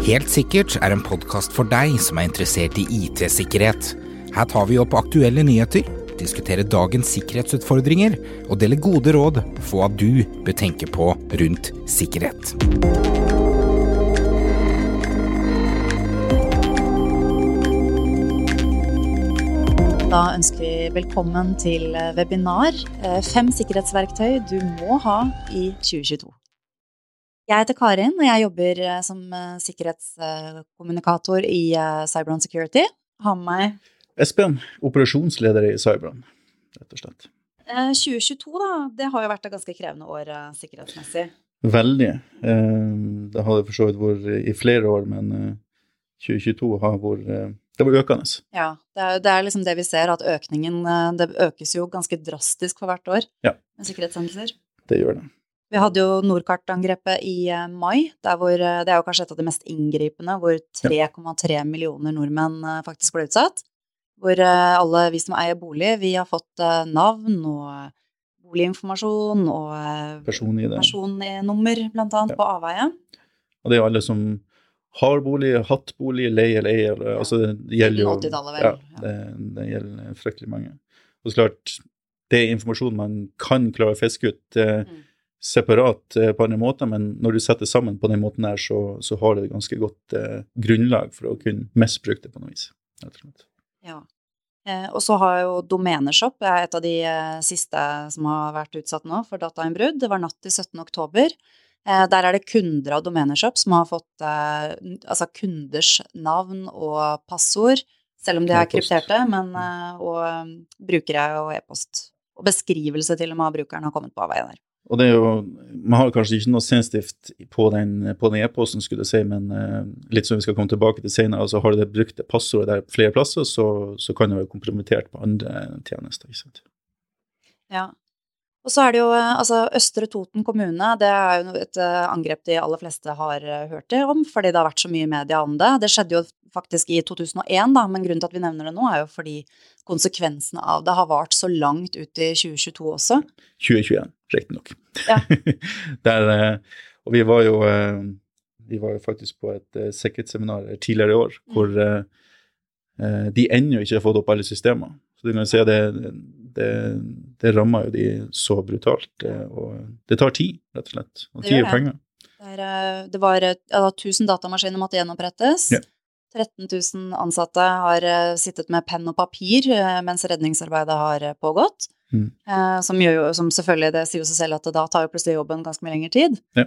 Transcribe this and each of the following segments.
Helt sikkert er en podkast for deg som er interessert i IT-sikkerhet. Her tar vi opp aktuelle nyheter, diskuterer dagens sikkerhetsutfordringer og deler gode råd for hva du bør tenke på rundt sikkerhet. Da ønsker vi velkommen til webinar eh, Fem sikkerhetsverktøy du må ha i 2022. Jeg heter Karin, og jeg jobber eh, som eh, sikkerhetskommunikator i Cybron Security. Har med meg Espen, operasjonsleder i Cybron, rett og slett. 2022, da, det har jo vært et ganske krevende år sikkerhetsmessig. Veldig. Det har det for så vidt vært i flere år, men 2022 har vært det var økende. Ja, det er, det er, liksom det vi ser, at økningen det økes jo ganske drastisk for hvert år ja. med sikkerhetshendelser. Det gjør det. Vi hadde jo Nordkart-angrepet i mai. Hvor, det er jo kanskje et av de mest inngripende, hvor 3,3 millioner nordmenn faktisk ble utsatt. Hvor alle vi som eier bolig, vi har fått navn og boliginformasjon og personnummer, blant annet, ja. på avveie. Og det er jo alle som har bolig, hatt bolig, leie eller eie. Altså, det gjelder jo ja, det, det, gjelder fryktelig mange. Og så klart, det er informasjon man kan klare å fiske ut mm. Separat eh, på andre måter, men når du setter sammen på den måten her, så, så har det et ganske godt eh, grunnlag for å kunne misbruke det på noe vis. Ja. Eh, og så har jo Domeneshop et av de eh, siste som har vært utsatt nå for datainnbrudd. Det var natt til 17. oktober. Eh, der er det kunder av Domeneshop som har fått eh, altså kunders navn og passord, selv om de er krypterte, men, og brukere og e-post. Og beskrivelse til og med av brukeren har kommet på avveie der. Og det er jo, Man har kanskje ikke noe sensitivt på den e-posten, skulle jeg si, men eh, litt som vi skal komme tilbake til senere, altså har du det brukte passordet der flere plasser, så, så kan det være kompromittert på andre tjenester. ikke sant? Ja, og så er det jo eh, altså Østre Toten kommune, det er jo et eh, angrep de aller fleste har eh, hørt om, fordi det har vært så mye media om det. Det skjedde jo faktisk i 2001, da, men grunnen til at vi nevner det nå, er jo fordi konsekvensene av det har vart så langt ut i 2022 også. 2021, riktignok. Ja. og vi var jo vi var jo faktisk på et sikkerhetsseminar tidligere i år hvor mm. de ennå ikke har fått opp alle systemer. Så du kan si at det, det, det rammer jo de så brutalt. Eh, og det tar tid, rett og slett. Og tid er penger. Det, er, eh, det var ja, 1000 datamaskiner måtte gjenopprettes. Ja. 13 000 ansatte har eh, sittet med penn og papir mens redningsarbeidet har pågått. Mm. Som, jo, som, selvfølgelig, det sier jo seg selv at da tar jo plutselig jobben ganske mye lengre tid. Ja.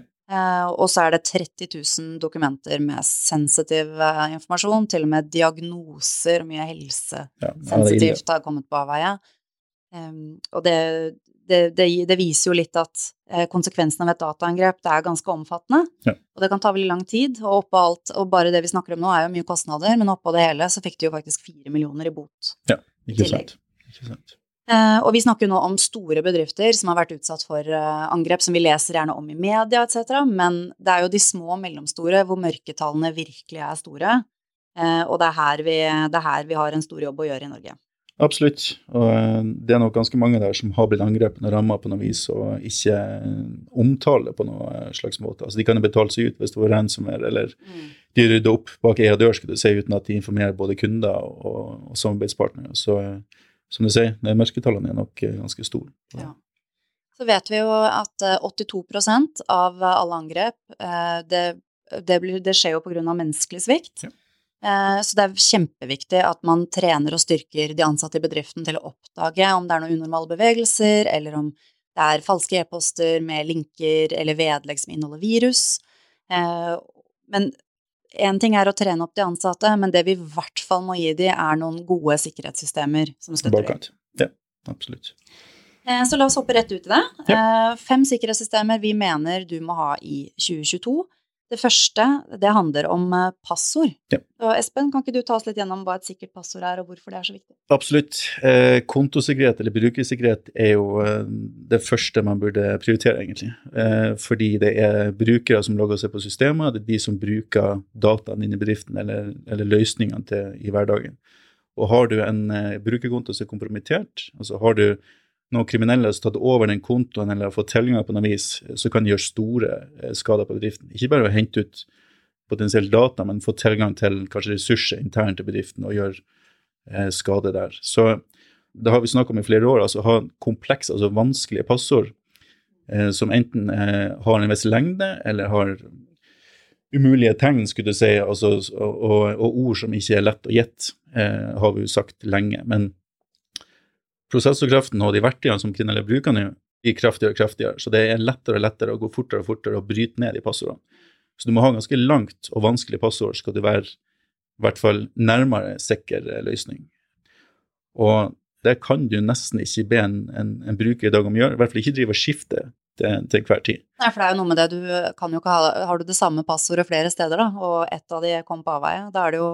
og så er det 30 000 dokumenter med sensitiv informasjon, til og med diagnoser og mye helsesensitivt ja, har kommet på avveie. Og det, det, det, det, viser jo litt at konsekvensene konsekvensen av et dataangrep det er ganske omfattende. Ja. Og det kan ta veldig lang tid. Og oppå alt, og bare det vi snakker om nå, er jo mye kostnader, men oppå det hele så fikk de jo faktisk fire millioner i bot. Ja, ikke sant. Ikke sant. Uh, og vi snakker jo nå om store bedrifter som har vært utsatt for uh, angrep som vi leser gjerne om i media etc., men det er jo de små og mellomstore hvor mørketallene virkelig er store. Uh, og det er, vi, det er her vi har en stor jobb å gjøre i Norge. Absolutt. Og eh, det er nok ganske mange der som har blitt angrepet og rammet på noe vis, og ikke omtaler på noe eh, slags måte. Altså, de kan jo betale seg ut hvis det var ransomware, eller mm. de rydder opp bak ei dør, skulle du si, uten at de informerer både kunder og, og samarbeidspartnere. Så eh, som du sier, mørketallene er nok ganske store. Ja. Så vet vi jo at 82% av alle angrep, det, det, blir, det skjer jo pga. menneskelig svikt. Ja. Eh, så det er kjempeviktig at man trener og styrker de ansatte i bedriften til å oppdage om det er noen unormale bevegelser, eller om det er falske e-poster med linker eller vedlegg som inneholder virus. Eh, men én ting er å trene opp de ansatte, men det vi i hvert fall må gi dem, er noen gode sikkerhetssystemer som støtter dem. Ja, absolutt. Eh, så la oss hoppe rett ut i det. Ja. Fem sikkerhetssystemer vi mener du må ha i 2022 det første, det handler om eh, passord. Ja. Espen, kan ikke du ta oss litt gjennom hva et sikkert passord er, og hvorfor det er så viktig? Absolutt. Eh, kontosikkerhet eller brukersikkerhet er jo eh, det første man burde prioritere, egentlig. Eh, fordi det er brukere som logger seg på systemet, det er de som bruker dataene inn i bedriften eller, eller løsningene til, i hverdagen. Og har du en eh, brukerkonto som er kompromittert, altså har du noen kriminelle har tatt over den kontoen eller har fått tilgang på noe vis, så kan de gjøre store eh, skader på bedriften. Ikke bare å hente ut potensielt data, men få tilgang til kanskje ressurser internt i bedriften og gjøre eh, skade der. Så det har vi snakka om i flere år. altså Ha komplekse, altså vanskelige passord eh, som enten eh, har en viss lengde eller har umulige tegn, skulle du si, altså, og, og, og, ord som ikke er lett å gjette, eh, har vi jo sagt lenge. Men prosessorkraften og de verktøyene som kriminelle bruker nå, blir kraftigere og kraftigere. Så det er lettere og lettere å gå fortere og fortere og bryte ned de passordene. Så du må ha ganske langt og vanskelig passord skal du være i hvert fall nærmere sikker løsning. Og det kan du nesten ikke be en, en, en bruker i dag om å gjøre. I hvert fall ikke drive og skifte til, til hver tid. Nei, for det er jo noe med det, du kan jo ikke ha Har du det samme passordet flere steder, da, og ett av de kom på avveie, da er det jo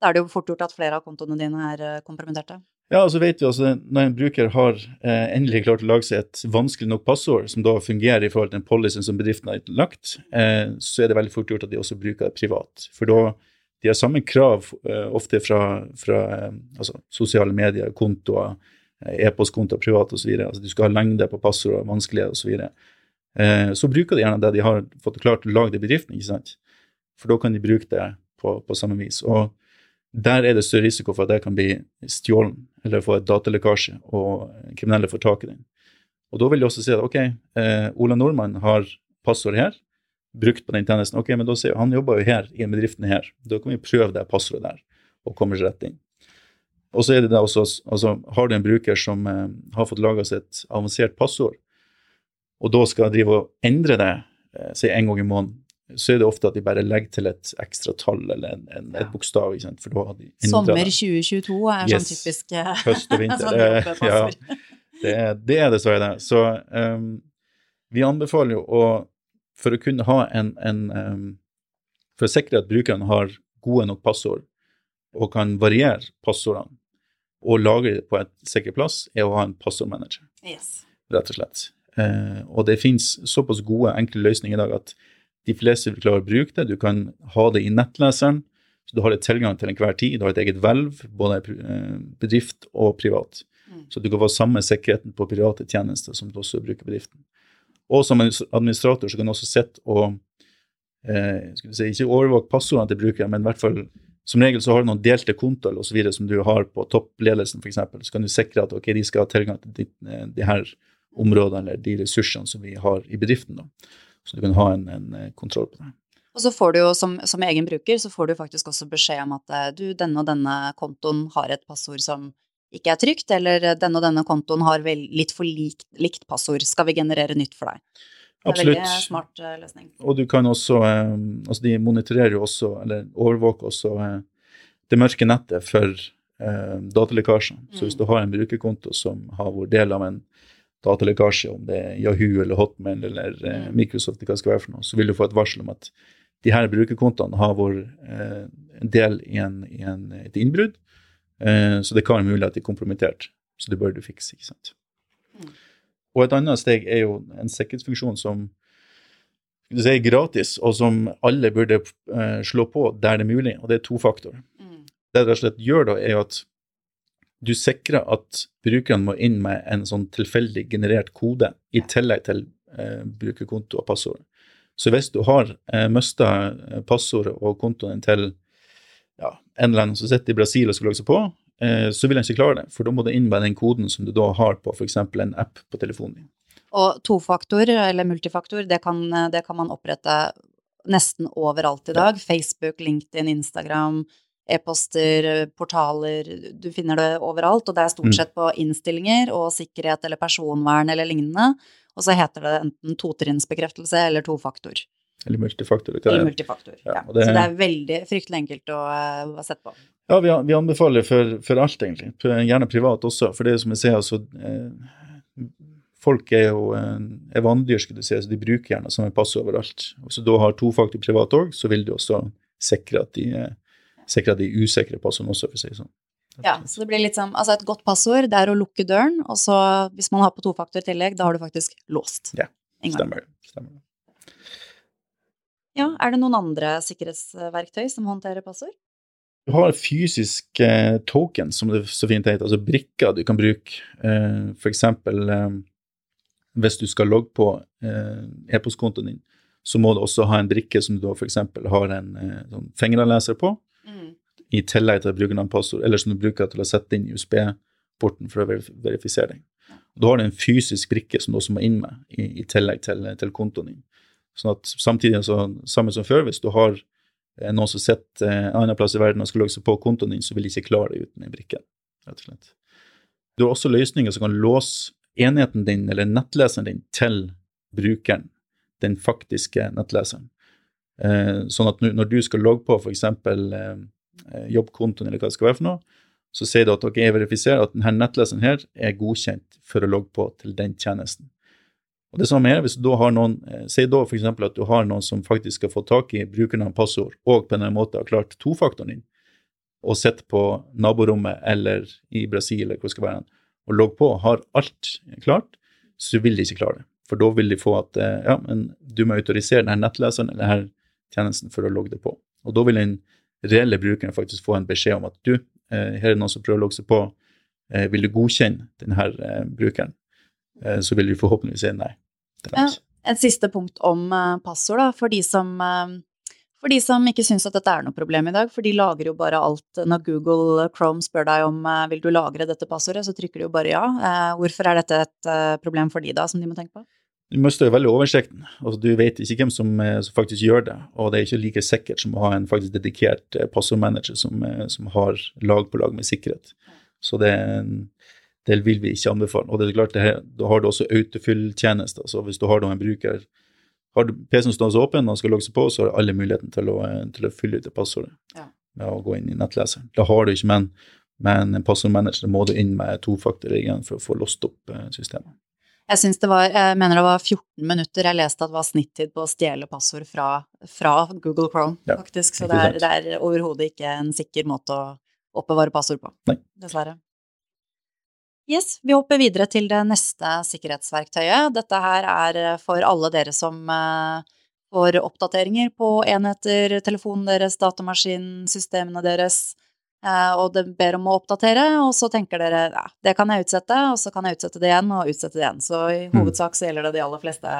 er det jo fort gjort at flere av kontoene dine er eh, kompromitterte. Ja, og så vet vi altså når en bruker har eh, endelig klart å lage seg et vanskelig nok passord, som da fungerer i forhold til den policyen som bedriften har lagt, eh, så er det veldig fort gjort at de også bruker det privat. For da de har samme krav eh, ofte fra, fra uh, altså, sosiale medier, kontoer, uh, e-postkontoer, privat osv. Altså, du skal ha lengde på passord, vanskelighet osv. Eh, så bruker de gjerne det de har fått klart å lage i bedriften, ikke sant? For da kan de bruke det på, på, samme vis. Og der er det større risiko for at det kan bli stjålet, eller få et datalekkasje, og kriminelle får tak i den. Og da vil de også si at ok, Ola Nordmann har passord her, brukt på den tjenesten. Ok, men da sier Han jobber jo her, i bedriften her. Da kan vi prøve det passordet der, og komme rett inn. Og så er det det også, altså Har du en bruker som eh, har fått laga seg et avansert passord, og da skal drive og endre det eh, si en gang i måneden, så er det ofte at de bare legger til et ekstra tall eller en, en, et bokstav. Ikke sant? For da har de Sommer 2022 er sånn yes. sånn typisk eh, Høst og vinter. sånn det, ja, det, er, det er dessverre det. Så um, vi anbefaler jo å for å kunne ha en, en um, For å sikre at brukeren har gode nok passord og kan variere passordene og lagre det på et sikker plass, er å ha en passordmanager. Yes. Rett og slett. Uh, og det finnes såpass gode, enkle løsninger i dag at de fleste vil klare å bruke det. Du kan ha det i nettleseren, så du har det tilgang til enhver tid. Du har et eget hvelv, både uh, bedrift og privat. Mm. Så du kan få samme sikkerheten på private tjenester som du også bruker bedriften. Og som administrator så kan du også sitte og eh, si, ikke overvåke passordene til brukeren, men i hvert fall som regel så har du noen delte kontoer osv. som du har på toppledelsen f.eks. Så kan du sikre at okay, de skal ha tilgang til de, eh, de, her områdene eller de ressursene som vi har i bedriften. Da. Så du kan ha en, en eh, kontroll på det. Og så får du jo som, som, egen bruker så får du faktisk også beskjed om at eh, du, denne og denne kontoen har et passord som ikke er trygt, eller denne og denne kontoen har vel litt for likt, likt passord, skal vi generere nytt for deg? Det er Absolutt. veldig smart løsning. Og du kan også eh, Altså, de monitorerer jo også, eller overvåker også eh, det mørke nettet for eh, datalekkasjer. Så hvis mm. du har en brukerkonto som har vært del av en datalekkasje, om det er Yahoo eller Hotmail eller eh, mm. Microsoft, hva det skal være for noe, så vil du få et varsel om at de her brukerkontoene har vært eh, del i, en, i en, et innbrudd, Eh, så det kan være mulig at de er kompromittert. Så det bør du fikse. ikke sant? Mm. Og et annet steg er jo en sikkerhetsfunksjon som du si, gratis, og som alle burde uh, slå på der det er mulig, og det er tofaktor. Mm. Det det rett og slett gjør da, er jo at du sikrer at brukerne må inn med en sånn tilfeldig generert kode i tillegg til eh, brukerkonto og passord. Så hvis du har eh, mista passordet og kontoen til ja, en eller annen som sitter i Brasil og skal logge seg på, eh, så vil han ikke klare det. For da må du inn med den koden som du da har på f.eks. en app på telefonen din. Og tofaktor eller multifaktor, det kan, det kan man opprette nesten overalt i dag. Facebook, LinkedIn, Instagram, e-poster, portaler. Du finner det overalt. Og det er stort mm. sett på innstillinger og sikkerhet eller personvern eller lignende. Og så heter det enten totrinnsbekreftelse eller tofaktor. Eller multifaktor. Eller multifaktor, ja. ja. Det, så det er veldig fryktelig enkelt å, uh, sette på. Ja, vi, vi anbefaler for, for, alt, egentlig. Gjerne privat også. For det som jeg ser, altså eh, Folk er jo eh, er vanndyr, skulle du si, så de bruker gjerne sånne pass overalt. Hvis du da har tofaktor privat òg, så vil du også sikre at de, sikre de usikre passordene også, for å si sånn. Ja, så det blir litt sånn, altså Et godt passord det er å lukke døren, og så hvis man har på tofaktor i tillegg, da har du faktisk låst. Ja, stemmer. stemmer. Ja, er det noen andre sikkerhetsverktøy som håndterer passord? Du har fysisk eh, token, som det så fint heter, altså brikker du kan bruke. Eh, for eksempel eh, hvis du skal logge på eh, e-postkontoen din, så må du også ha en brikke som du da f.eks. har en eh, sånn fingeravleser på, mm. i tillegg til brukernavn passord, eller som du bruker til å sette inn USB-porten for å verifisere deg. Da har du en fysisk brikke som du også må inn med, i, i tillegg til, til, kontoen din. Sånn at samtidig, så, samme som før, hvis du har eh, noen som sitter eh, en annen plass i verden og skal logge seg på kontoen din, så vil de ikke klare det uten den brikke. rett og slett. Du har også løsninger som kan låse enheten din, eller nettleseren din, til brukeren, den faktiske nettleseren. Eh, sånn at når du skal logge på f.eks. Eh, jobbkontoen, eller hva det skal være for noe, så sier du at ok, jeg verifiserer at denne nettleseren her er godkjent for å logge på til den tjenesten. Og det samme er hvis du da har noen, eh, Si da f.eks. at du har noen som faktisk har fått tak i brukernavn og passord, og på denne måten har klart tofaktoren din, og sitter på naborommet eller i Brasil eller hvor det skal være, og logger på, har alt klart, så vil de ikke klare det. For da vil de få at eh, ja, men du må autorisere denne nettleseren eller denne tjenesten for å logge det på. Og da vil den reelle brukeren faktisk få en beskjed om at du, eh, her er det noen som prøver å logge seg på, vil du godkjenne denne brukeren? Så vil du forhåpentligvis si nei. Ja, et siste punkt om passord, da, for de som for de som ikke syns at dette er noe problem i dag, for de lagrer jo bare alt Når Google Chrome spør deg om eh, vil du lagre dette passordet, så trykker de jo bare ja. Eh, hvorfor er dette et eh, problem for de da, som de må tenke på? Du mister jo veldig oversikten. Altså, du vet ikke hvem som, som, faktisk gjør det. Og det er ikke like sikkert som å ha en faktisk dedikert passordmanager som, som har lag på lag med sikkerhet. Så det, det vil vi ikke anbefale. Og det er klart, det, da har du også autofylltjenester. Så hvis du har en bruker har du PC-en stående åpen og skal logge seg på, så har du alle muligheten til å, til å fylle ut det passordet ja. med å gå inn i nettleseren. Da har du ikke, men med en passordmanager må du inn med tofaktor igjen for å få låst opp eh, systemet. Jeg, det var, jeg mener det var 14 minutter jeg leste at det var snittid på å stjele passord fra, fra Google Chrome, ja, faktisk. Så det er, det er overhodet ikke en sikker måte å oppbevare passord på. Nei. Dessverre. Yes, vi hopper videre til det neste sikkerhetsverktøyet. Dette her er eh, for alle dere som eh, får oppdateringer på enheter, telefonen deres, datamaskinen, systemene deres, og det ber om å oppdatere, og så tenker dere ja, det kan jeg utsette, og så kan jeg utsette det igjen og utsette det igjen. Så i mm. hovedsak så gjelder det de aller fleste,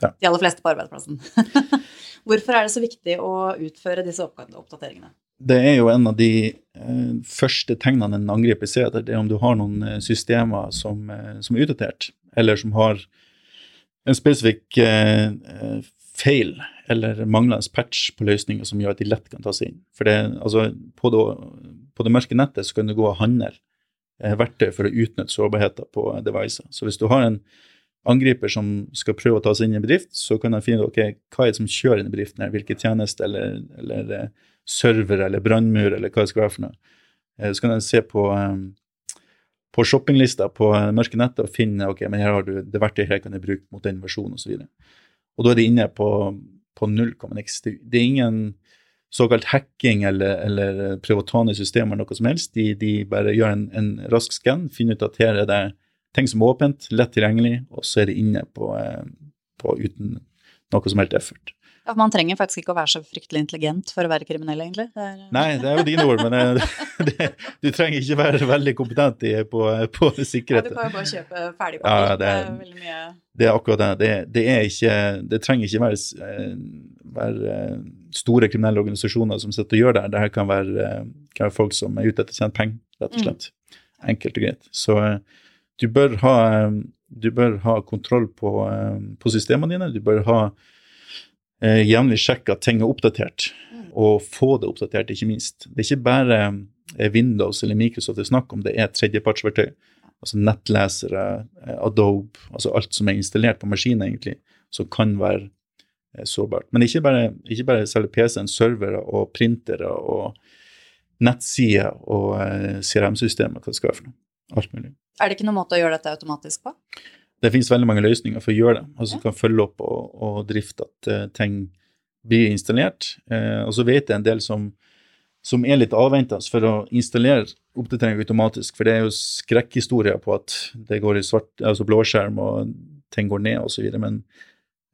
ja. de aller fleste på arbeidsplassen. Hvorfor er det så viktig å utføre disse oppdateringene? det er jo en av de eh, første tegnene en angriper ser etter. Det er om du har noen eh, systemer som, eh, som, er utdatert, eller som har en spesifikk eh, eh, feil eller manglende patch på løsninger som gjør at de lett kan tas inn. For det, altså, på, det, på det mørke nettet så kan du gå og handle eh, verktøy for å utnytte sårbarheter på devicer. Så hvis du har en angriper som skal prøve å ta seg inn i en bedrift, så kan han finne ut okay, hva er det som kjører denne bedriften, her, hvilke tjenester eller, eller server eller brannmur eller hva det skal være for noe. Eh, så kan han se på, eh, på shoppinglista på mørke nettet og finne ok, men her har du det verktøyet her kan jeg bruke mot den versjonen osv. Og, så og da er de inne på, på null. Det er ingen såkalt hacking eller, eller prøve systemet eller noe som helst. De, de bare gjør en, en rask skann, finner ut at her er det ting som er åpent, lett tilgjengelig, og så er det inne på, eh, på uten noe som helst effort. Ja, Man trenger faktisk ikke å være så fryktelig intelligent for å være kriminell, egentlig. Det er... Nei, det er jo dine ord, men det, det, du trenger ikke være veldig kompetent i, på, på, sikkerhet. Ja, du kan jo bare kjøpe ferdig. Ja, det, er, det, veldig mye Det er akkurat det. Det, ikke, det trenger ikke være, eh, være, eh, store kriminelle organisasjoner som sitter og gjør det. Dette kan være, eh, kan være folk som er ute etter å tjene penger, rett og mm. slett. Mm. Enkelt og greit. Så du bør ha, du bør ha kontroll på, på systemene dine. Du bør ha eh, jevnlig sjekke at ting er oppdatert, og få det oppdatert, ikke minst. Det er ikke bare eh, Windows eller Microsoft det er snakk om, det er tredjepartsverktøy. Altså nettlesere, eh, Adobe, altså alt som er installert på maskinen, egentlig, som kan være eh, sårbart. Men ikke bare, ikke bare selge PC-en, servere og printere og nettsider og CRM-systemer, hva det skal være for noe. Alt mulig. Er det ikke noen måte å gjøre dette automatisk på? Det finnes veldig mange løsninger for å gjøre det. Altså Du kan følge opp og, og drifte at uh, ting blir installert. Uh, og så vet jeg en del som, som er litt avventende for å installere oppdatering automatisk, for det er jo skrekkhistorier på at det går i svart, altså blåskjerm og ting går ned osv. Men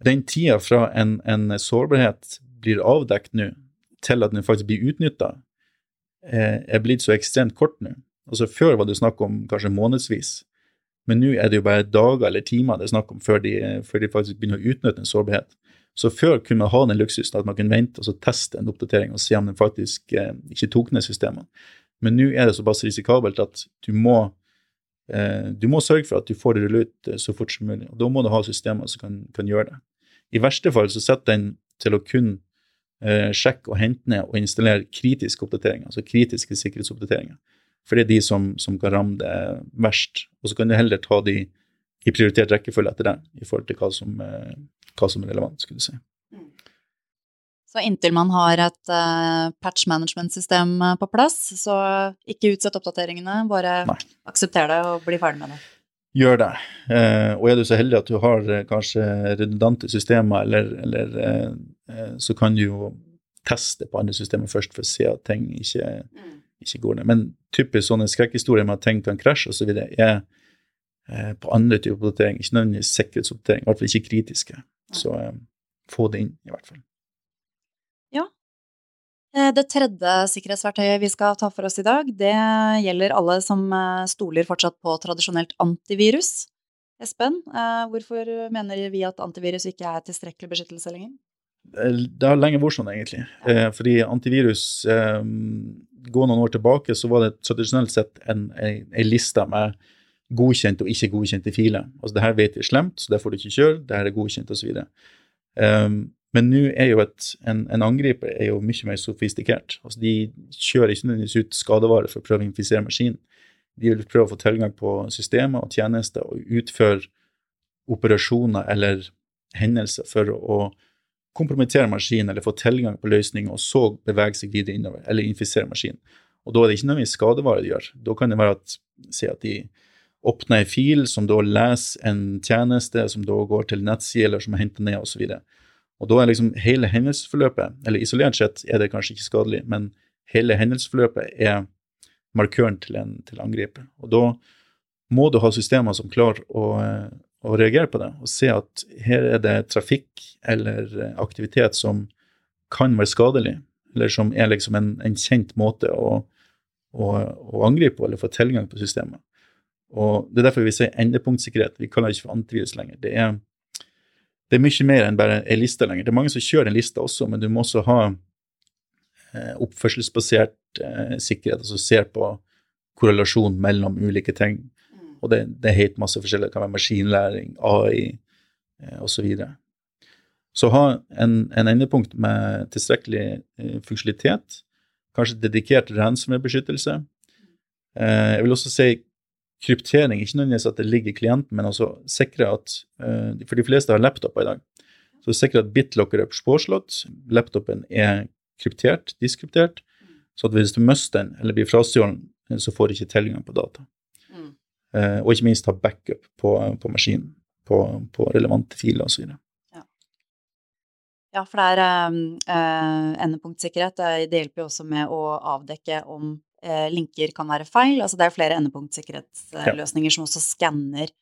den tida fra en, en, sårbarhet blir avdekt nå, til at den faktisk blir utnytta, uh, er blitt så ekstremt kort nå. Altså Før var det snakk om kanskje månedsvis. Men nå er det jo bare dager eller timer det er snakk om før de, før de faktisk begynner å utnytte en sårbarhet. Så før kunne man ha den luksusen at man kunne vente og så teste en oppdatering og se om den faktisk eh, ikke tok ned systemene. Men nå er det såpass risikabelt at du må, eh, du må sørge for at du får det rullet ut eh, så fort som mulig. og Da må du ha systemer som kan, kan gjøre det. I verste fall så setter den til å kun eh, sjekke og hente ned og installere kritiske oppdateringer, altså kritiske sikkerhetsoppdateringer. For det er de som, som kan ramme det verst. Og så kan du heller ta de i prioritert rekkefølge etter det, i forhold til hva som, eh, hva som er relevant, skulle du si. Så inntil man har et uh, patch management-system eh, på plass, så ikke utsett oppdateringene, bare Nei. aksepter det og bli ferdig med det. Gjør det. Uh, og er du så heldig at du har uh, kanskje redundante systemer, eller, eller så kan du jo teste på andre systemer først for å se at ting ikke, mm. Ikke går ned. Men typisk sånne skrekkhistorier med at ting kan krasje osv. er på andre typer oppdatering, ikke nødvendigvis sikkerhetsoppdatering, i hvert fall ikke kritiske. Så få det inn, i hvert fall. Ja. det tredje sikkerhetsverktøyet vi skal ta for oss i dag, det gjelder alle som eh, stoler fortsatt på tradisjonelt antivirus. Espen, eh, hvorfor mener vi at antivirus ikke er tilstrekkelig beskyttelse lenger? Det har lenge vært sånn, egentlig. Fordi antivirus Gå noen år tilbake, så var det tradisjonelt sett en, en, en liste med godkjente og ikke godkjente filer. Altså det her vet vi er slemt, så det får du ikke kjøre. Det her er godkjent, osv. Um, men nå er jo et, en, en, angriper er jo mye mer sofistikert. Altså de kjører ikke nødvendigvis ut skadevare for å prøve å infisere maskinen. De vil prøve å få tilgang på systemer og tjenester og utføre operasjoner eller hendelser for å kompromittere maskinen eller få tilgang på løsninger, og så bevege seg videre innover, eller infisere maskinen. Og da er det ikke nødvendigvis skadevare de gjør. Da kan det være at, si at de åpner en fil som da leser en tjeneste, som da går til nettside, eller som er hentet ned, osv. Og, da er liksom hele hendelsesforløpet, eller isolert sett er det kanskje ikke skadelig, men hele hendelsesforløpet er markøren til en til angriper. Og da må du ha systemer som klarer å, å, reagere på det, og se at her er det trafikk eller aktivitet som kan være skadelig, eller som er liksom en, en kjent måte å, å, å, angripe eller få tilgang på systemet. Og Det er derfor vi sier endepunktsikkerhet. Vi kaller det ikke for antivirus lenger. Det er det er mye mer enn bare ei liste lenger. Det er mange som kjører en liste også, men du må også ha eh, oppførselsbasert eh, sikkerhet, altså ser på korrelasjon mellom ulike ting. Og det, det er helt masse forskjellig. Det kan være maskinlæring, AI eh, osv. Så, videre. så ha en, en, endepunkt med tilstrekkelig eh, funksjonalitet, kanskje dedikert ransomware-beskyttelse. Eh, jeg vil også si kryptering, ikke nødvendigvis at det ligger i klienten, men også sikre at eh, For de fleste har laptoper i dag. Så sikre at bitlocker er påslått, laptopen er kryptert, diskryptert, så at hvis du mister den eller blir frastjålet, så får du ikke tilgang på data. Uh, og ikke minst ha backup på, på maskinen, på, på relevante filer osv. Ja. ja, for det er eh, endepunktsikkerhet. Det hjelper jo også med å avdekke om eh, linker kan være feil. Altså det er flere endepunktsikkerhetsløsninger ja. som også skanner,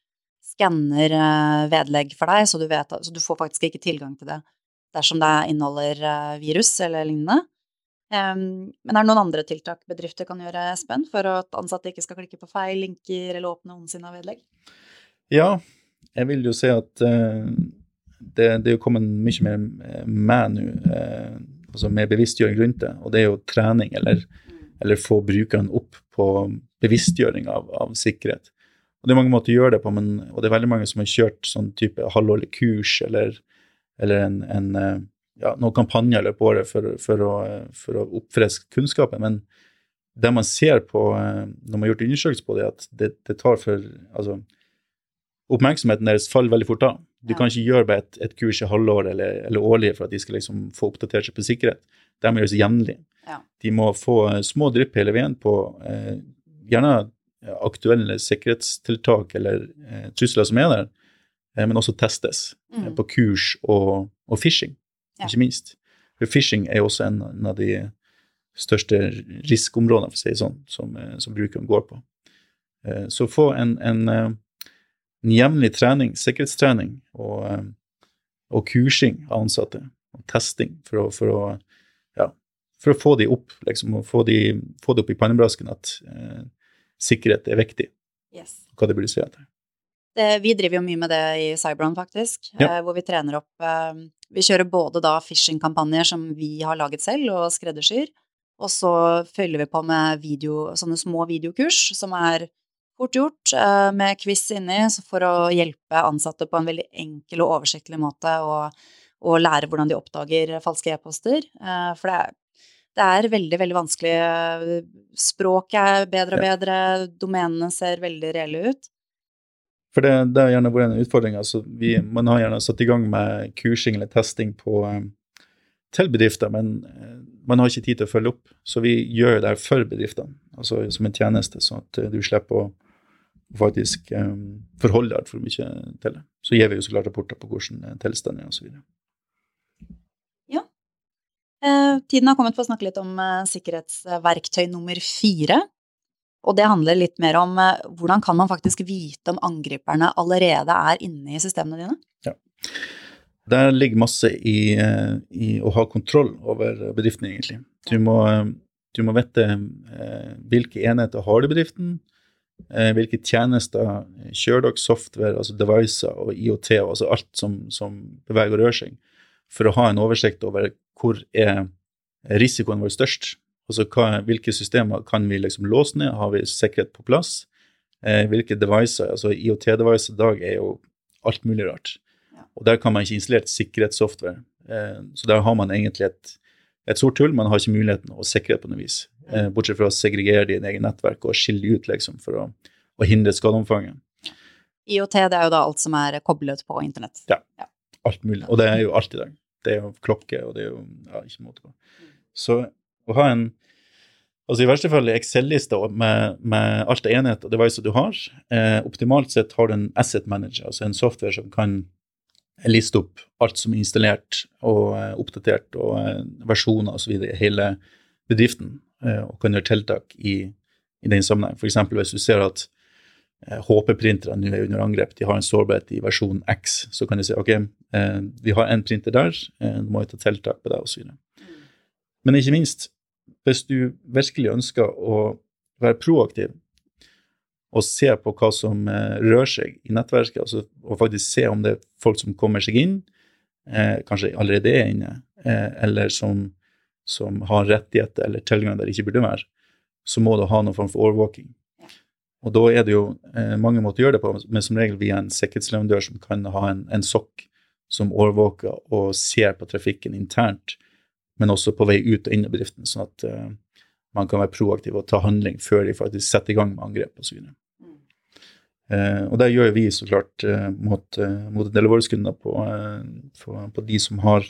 skanner eh, vedlegg for deg, så du, vet, så du, får faktisk ikke tilgang til det dersom det inneholder eh, virus eller lignende. Um, men er det noen andre tiltak bedrifter kan gjøre, Espen, for at ansatte ikke skal klikke på feil linker eller åpne ondsinna vedlegg? Ja, jeg vil jo si at uh, det, det, er jo kommet mye mer med nå, uh, altså med bevisstgjøring rundt det. Og det er jo trening eller eller få brukeren opp på bevisstgjøring av, av, sikkerhet. Og Det er mange måter å gjøre det på, men, og det er veldig mange som har kjørt sånn type halvårlig kurs eller, eller en, en, eh, ja, noen kampanjer i løpet av året for, for, å, for å oppfriske kunnskapen. Men det man ser på eh, når man har gjort undersøkelser på det, at det, det, tar for altså, Oppmerksomheten deres faller veldig fort av. Du ja. kan ikke gjøre bare et, et kurs i halvår eller, eller årlig for at de skal liksom få oppdatert seg på sikkerhet. Det må gjøres jevnlig. Ja. De må få eh, små drypp hele veien på eh, gjerne aktuelle sikkerhetstiltak eller eh, trusler som er der, eh, men også testes eh, mm. på kurs og, og phishing, ja. ikke minst. For phishing er jo også en, en, av de største riskområdene, for å si sånn, som, eh, som brukeren går på. så få en, en, en, jevnlig trening, sikkerhetstrening og, og kursing av ansatte, og testing for å, for å for å få de opp, liksom, og få, de, få det opp i pannebrasken at eh, sikkerhet er viktig. Yes. Hva det burde si etter. Det, vi driver jo mye med det i Cybron, faktisk, ja. eh, hvor vi trener opp eh, Vi kjører både da phishing-kampanjer som vi har laget selv og skreddersyr, og så følger vi på med video, sånne små videokurs som er fort gjort, eh, med quiz inni, for å hjelpe ansatte på en veldig enkel og oversiktlig måte å, lære hvordan de oppdager falske e-poster. For det er, det er veldig, veldig vanskelig. Språket er bedre og bedre, domenene ser veldig reelle ut. For det, det har gjerne vært en utfordring. Altså vi, man har gjerne satt i gang med kursing eller testing på, um, til bedrifter, men uh, man har ikke tid til å følge opp. Så vi gjør det for bedriftene, altså som en tjeneste, sånn at uh, du slipper å faktisk um, forholde deg altfor mye til det. Så gir vi jo så klart rapporter på hvordan tilstanden er osv. Ja. Eh, tiden har kommet for å snakke litt om eh, sikkerhetsverktøy nummer fire. Og det handler litt mer om eh, hvordan kan man faktisk vite om angriperne allerede er inne i systemene dine? Ja. Der ligger masse i, eh, i å ha kontroll over bedriften, egentlig. Du må, du må vite eh, hvilke enheter har du i bedriften, hvilke tjenester kjører dere, software, altså devices og IOT, altså alt som, som beveger og rører seg, for å ha en oversikt over hvor er risikoen vår størst Altså hva, hvilke systemer kan vi liksom låse ned, har vi sikkerhet på plass? Eh, hvilke devices, altså IOT-devices i dag er jo alt mulig rart. Og der kan man ikke installere sikkerhetssoftware. Eh, så der har man egentlig et, et sort hull. Man har ikke muligheten å sikre på noe vis. Eh, bortsett fra å segregere det i en egen nettverk og skille ut liksom, for å, å hindre skadeomfanget. IOT det er jo da alt som er koblet på internett. Ja. ja. Alt mulig. Og det er jo alt i dag. Det er jo klokke, og det er jo ja, ikke måte på. Så å ha en altså I verste fall Excel-liste med, med, alt av enheter og devices du har. Eh, optimalt sett har du en asset manager, altså en software som kan liste opp alt som er installert og eh, oppdatert, og eh, versjoner osv. i hele bedriften, eh, og kan gjøre tiltak i, i den sammenheng. F.eks. hvis du ser at HP-printerne nå er under angrep, de har en sårbarhet i versjon X, så kan de si ok, vi har en printer der, nå må vi ta tiltak på det, osv. Men ikke minst, hvis du virkelig ønsker å være proaktiv og se på hva som eh, rører seg i nettverket, altså, og faktisk se om det er folk som kommer seg inn, eh, kanskje allerede er inne, eh, eller som, som, har rettigheter eller tilgang der det ikke burde være, så må du ha noen form for overvåking. Og da er det jo eh, mange måter å gjøre det på, men som regel via en sikkerhetsleverandør som kan ha en, en sokk som overvåker og ser på trafikken internt men også på vei ut og inn i bedriften, sånn at uh, man kan være proaktiv og ta handling før de faktisk setter i gang med angrep osv. Mm. Uh, og det gjør vi så klart uh, mot, uh, mot, en del av våre kunder på, på, på, de som har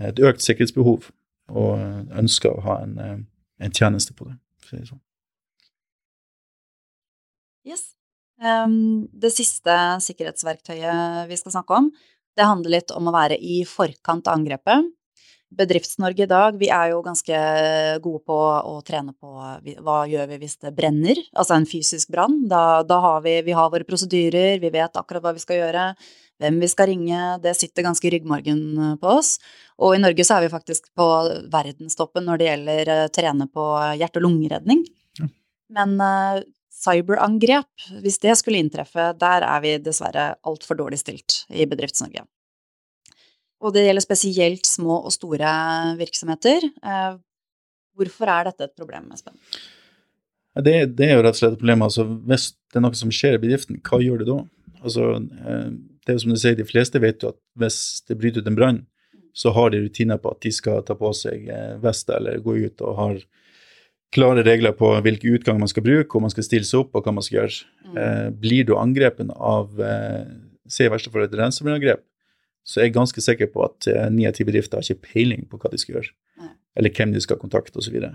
et økt sikkerhetsbehov og ønsker å ha en, en tjeneste på det. Sånn. Yes. Um, det siste sikkerhetsverktøyet vi skal snakke om, det handler litt om å være i forkant av angrepet. Bedrifts-Norge i dag, vi er jo ganske gode på å trene på hva gjør vi hvis det brenner, altså en fysisk brann. Da, da, har vi, vi har våre prosedyrer, vi vet akkurat hva vi skal gjøre, hvem vi skal ringe, det sitter ganske i ryggmargen eh, på oss. Og i Norge så er vi faktisk på verdenstoppen når det gjelder uh, trene på hjerte- og lungeredning. Ja. Men uh, cyberangrep, hvis det skulle inntreffe, der er vi dessverre altfor dårlig stilt i Bedrifts-Norge. Og det gjelder spesielt små og store virksomheter. Eh, hvorfor er dette et problem, Espen? Det, det, er jo rett og slett et problem. Altså, hvis det er noe som skjer i bedriften, hva gjør du da? Altså, eh, det er jo som du sier, De fleste vet jo at hvis det bryter ut en brann, så har de rutiner på at de skal ta på seg vest eller gå ut og har klare regler på hvilke utganger man skal bruke, hvor man skal stille seg opp og hva man skal gjøre. Mm. blir du angrepen av se i verste fall et ransomware-angrep, så jeg er ganske sikker på at eh, ni av ti bedrifter har ikke peiling på hva de skal gjøre, Nei. eller hvem de skal kontakte osv. Og, så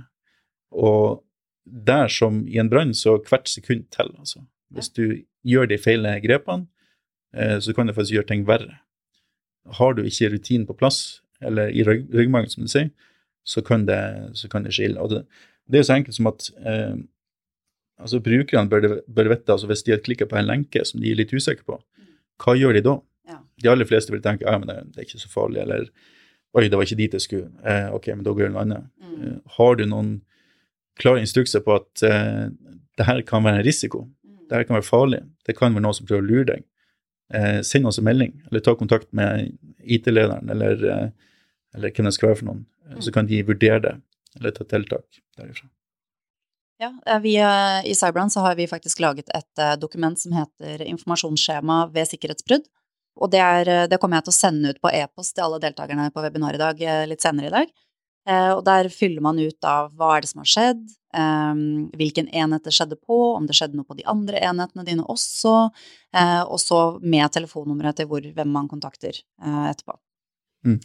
og der som i en brann, så hvert sekund teller, altså. Hvis du gjør de feile grepene, eh, så kan det faktisk gjøre ting verre. Har du ikke rutinen på plass, eller i rygg, ryggmargen, som du sier, så kan det, så kan det skille. Og det, det er så enkelt som at eh, altså brukerne bør, bør vite altså Hvis de har klikka på en lenke som de er litt usikre på, mm. hva gjør de da? De aller fleste vil tenke ja, men det, det, er ikke så farlig, eller oi, det var ikke dit jeg skulle. Eh, ok, men da går det noe annet. Mm. Eh, har du noen klare instrukser på at eh, det her kan være en risiko, mm. Dette kan være farlig. Det kan være noen som prøver å lure deg. Eh, send oss en melding, eller ta kontakt med IT-lederen, eller, eh, eller hvem det skal være for noen. Mm. Så kan de vurdere det, eller ta tiltak derifra. Ja, eh, vi, eh, I Cyberland så har vi faktisk laget et dokument som heter informasjonsskjema ved sikkerhetsbrudd. Og det, er, det kommer jeg til å sende ut på e-post til alle deltakerne på webinar i dag, litt senere i dag. Eh, og der fyller man ut av hva er det som har skjedd, eh, hvilken enhet det skjedde på, om det skjedde noe på de andre enhetene dine også, eh, og så med telefonnummeret til hvor, hvem man kontakter etterpå. Mm.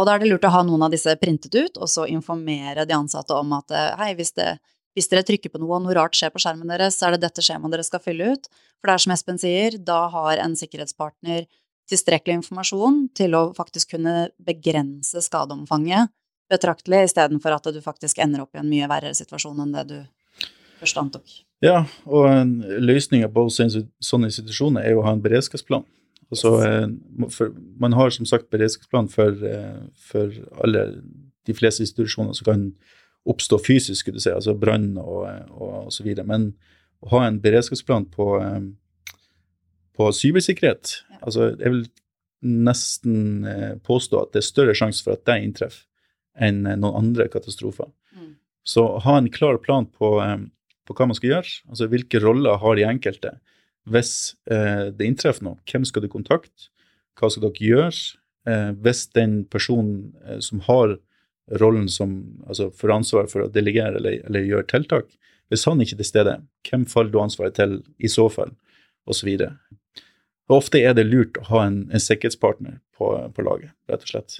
Og da er det lurt å ha noen av disse printet ut, og så informere de ansatte om at hei, hvis, det, hvis dere trykker på noe og noe rart skjer på skjermen deres, så er det dette skjemaet dere skal fylle ut. For det er som Espen sier, da har en sikkerhetspartner tilstrekkelig informasjon til å faktisk kunne begrense skadeomfanget betraktelig, istedenfor at du faktisk ender opp i en mye verre situasjon enn det du først antok. Ja, og løsninga på sånne situasjoner er jo å ha en beredskapsplan. Altså, for, man har som sagt beredskapsplan for, eh, for, alle de fleste institusjoner som kan oppstå fysisk, skulle du si, altså brann og, og, og, så videre. Men å ha en beredskapsplan på, eh, på cybersikkerhet ja. altså Jeg vil nesten eh, påstå at det er større sjanse for at det inntreffer enn noen andre katastrofer. Mm. Så ha en klar plan på, eh, på, hva man skal gjøre, altså hvilke roller har de enkelte. Hvis eh, det inntreffer noe, hvem skal du kontakte, hva skal dere gjøre? Eh, hvis den personen eh, som har rollen som altså får ansvar for å delegere eller, eller gjøre tiltak, hvis han ikke er til stede, hvem faller du ansvaret til i så fall, osv. Ofte er det lurt å ha en, en sikkerhetspartner på, på laget, rett og slett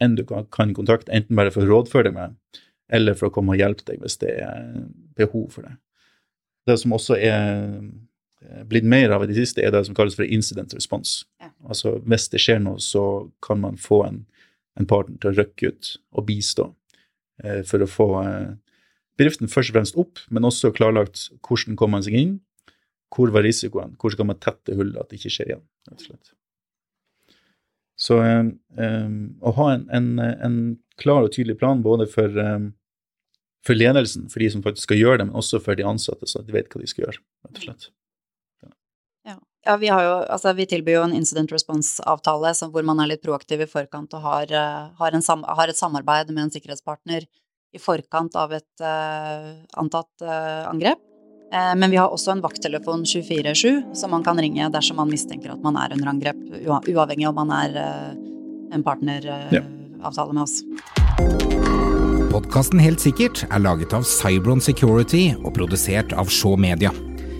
enn du kan, kan kontakte, enten bare for å rådføre deg med, eller for å komme og hjelpe deg hvis det er behov for det. Det som også er blitt mer av i det siste, er det som kalles for incident response. Ja. Altså hvis det skjer noe, så kan man få en, en partner til å rykke ut og bistå eh, for å få eh, bedriften først og fremst opp, men også klarlagt hvordan kommer man seg inn, hvor var risikoen, hvordan kan man tette hullet, at det ikke skjer igjen. rett og slett. Så eh, å ha en, en, en, klar og tydelig plan både for, um, for, ledelsen, for de som faktisk skal gjøre det, men også for de ansatte, så de vet hva de skal gjøre, rett og slett. Ja. vi, jo, altså, vi, tilbyr jo en incident response-avtale hvor man er litt proaktiv i forkant og har, har, sam, har, et samarbeid med en sikkerhetspartner i forkant av et uh, antatt uh, angrep. Eh, men vi har også en vakttelefon 24-7 som man kan ringe dersom man mistenker at man er under angrep, uavhengig om man er eh, en partneravtale med oss. Podkasten Helt sikkert er laget av Cybron Security og produsert av Shaw Media.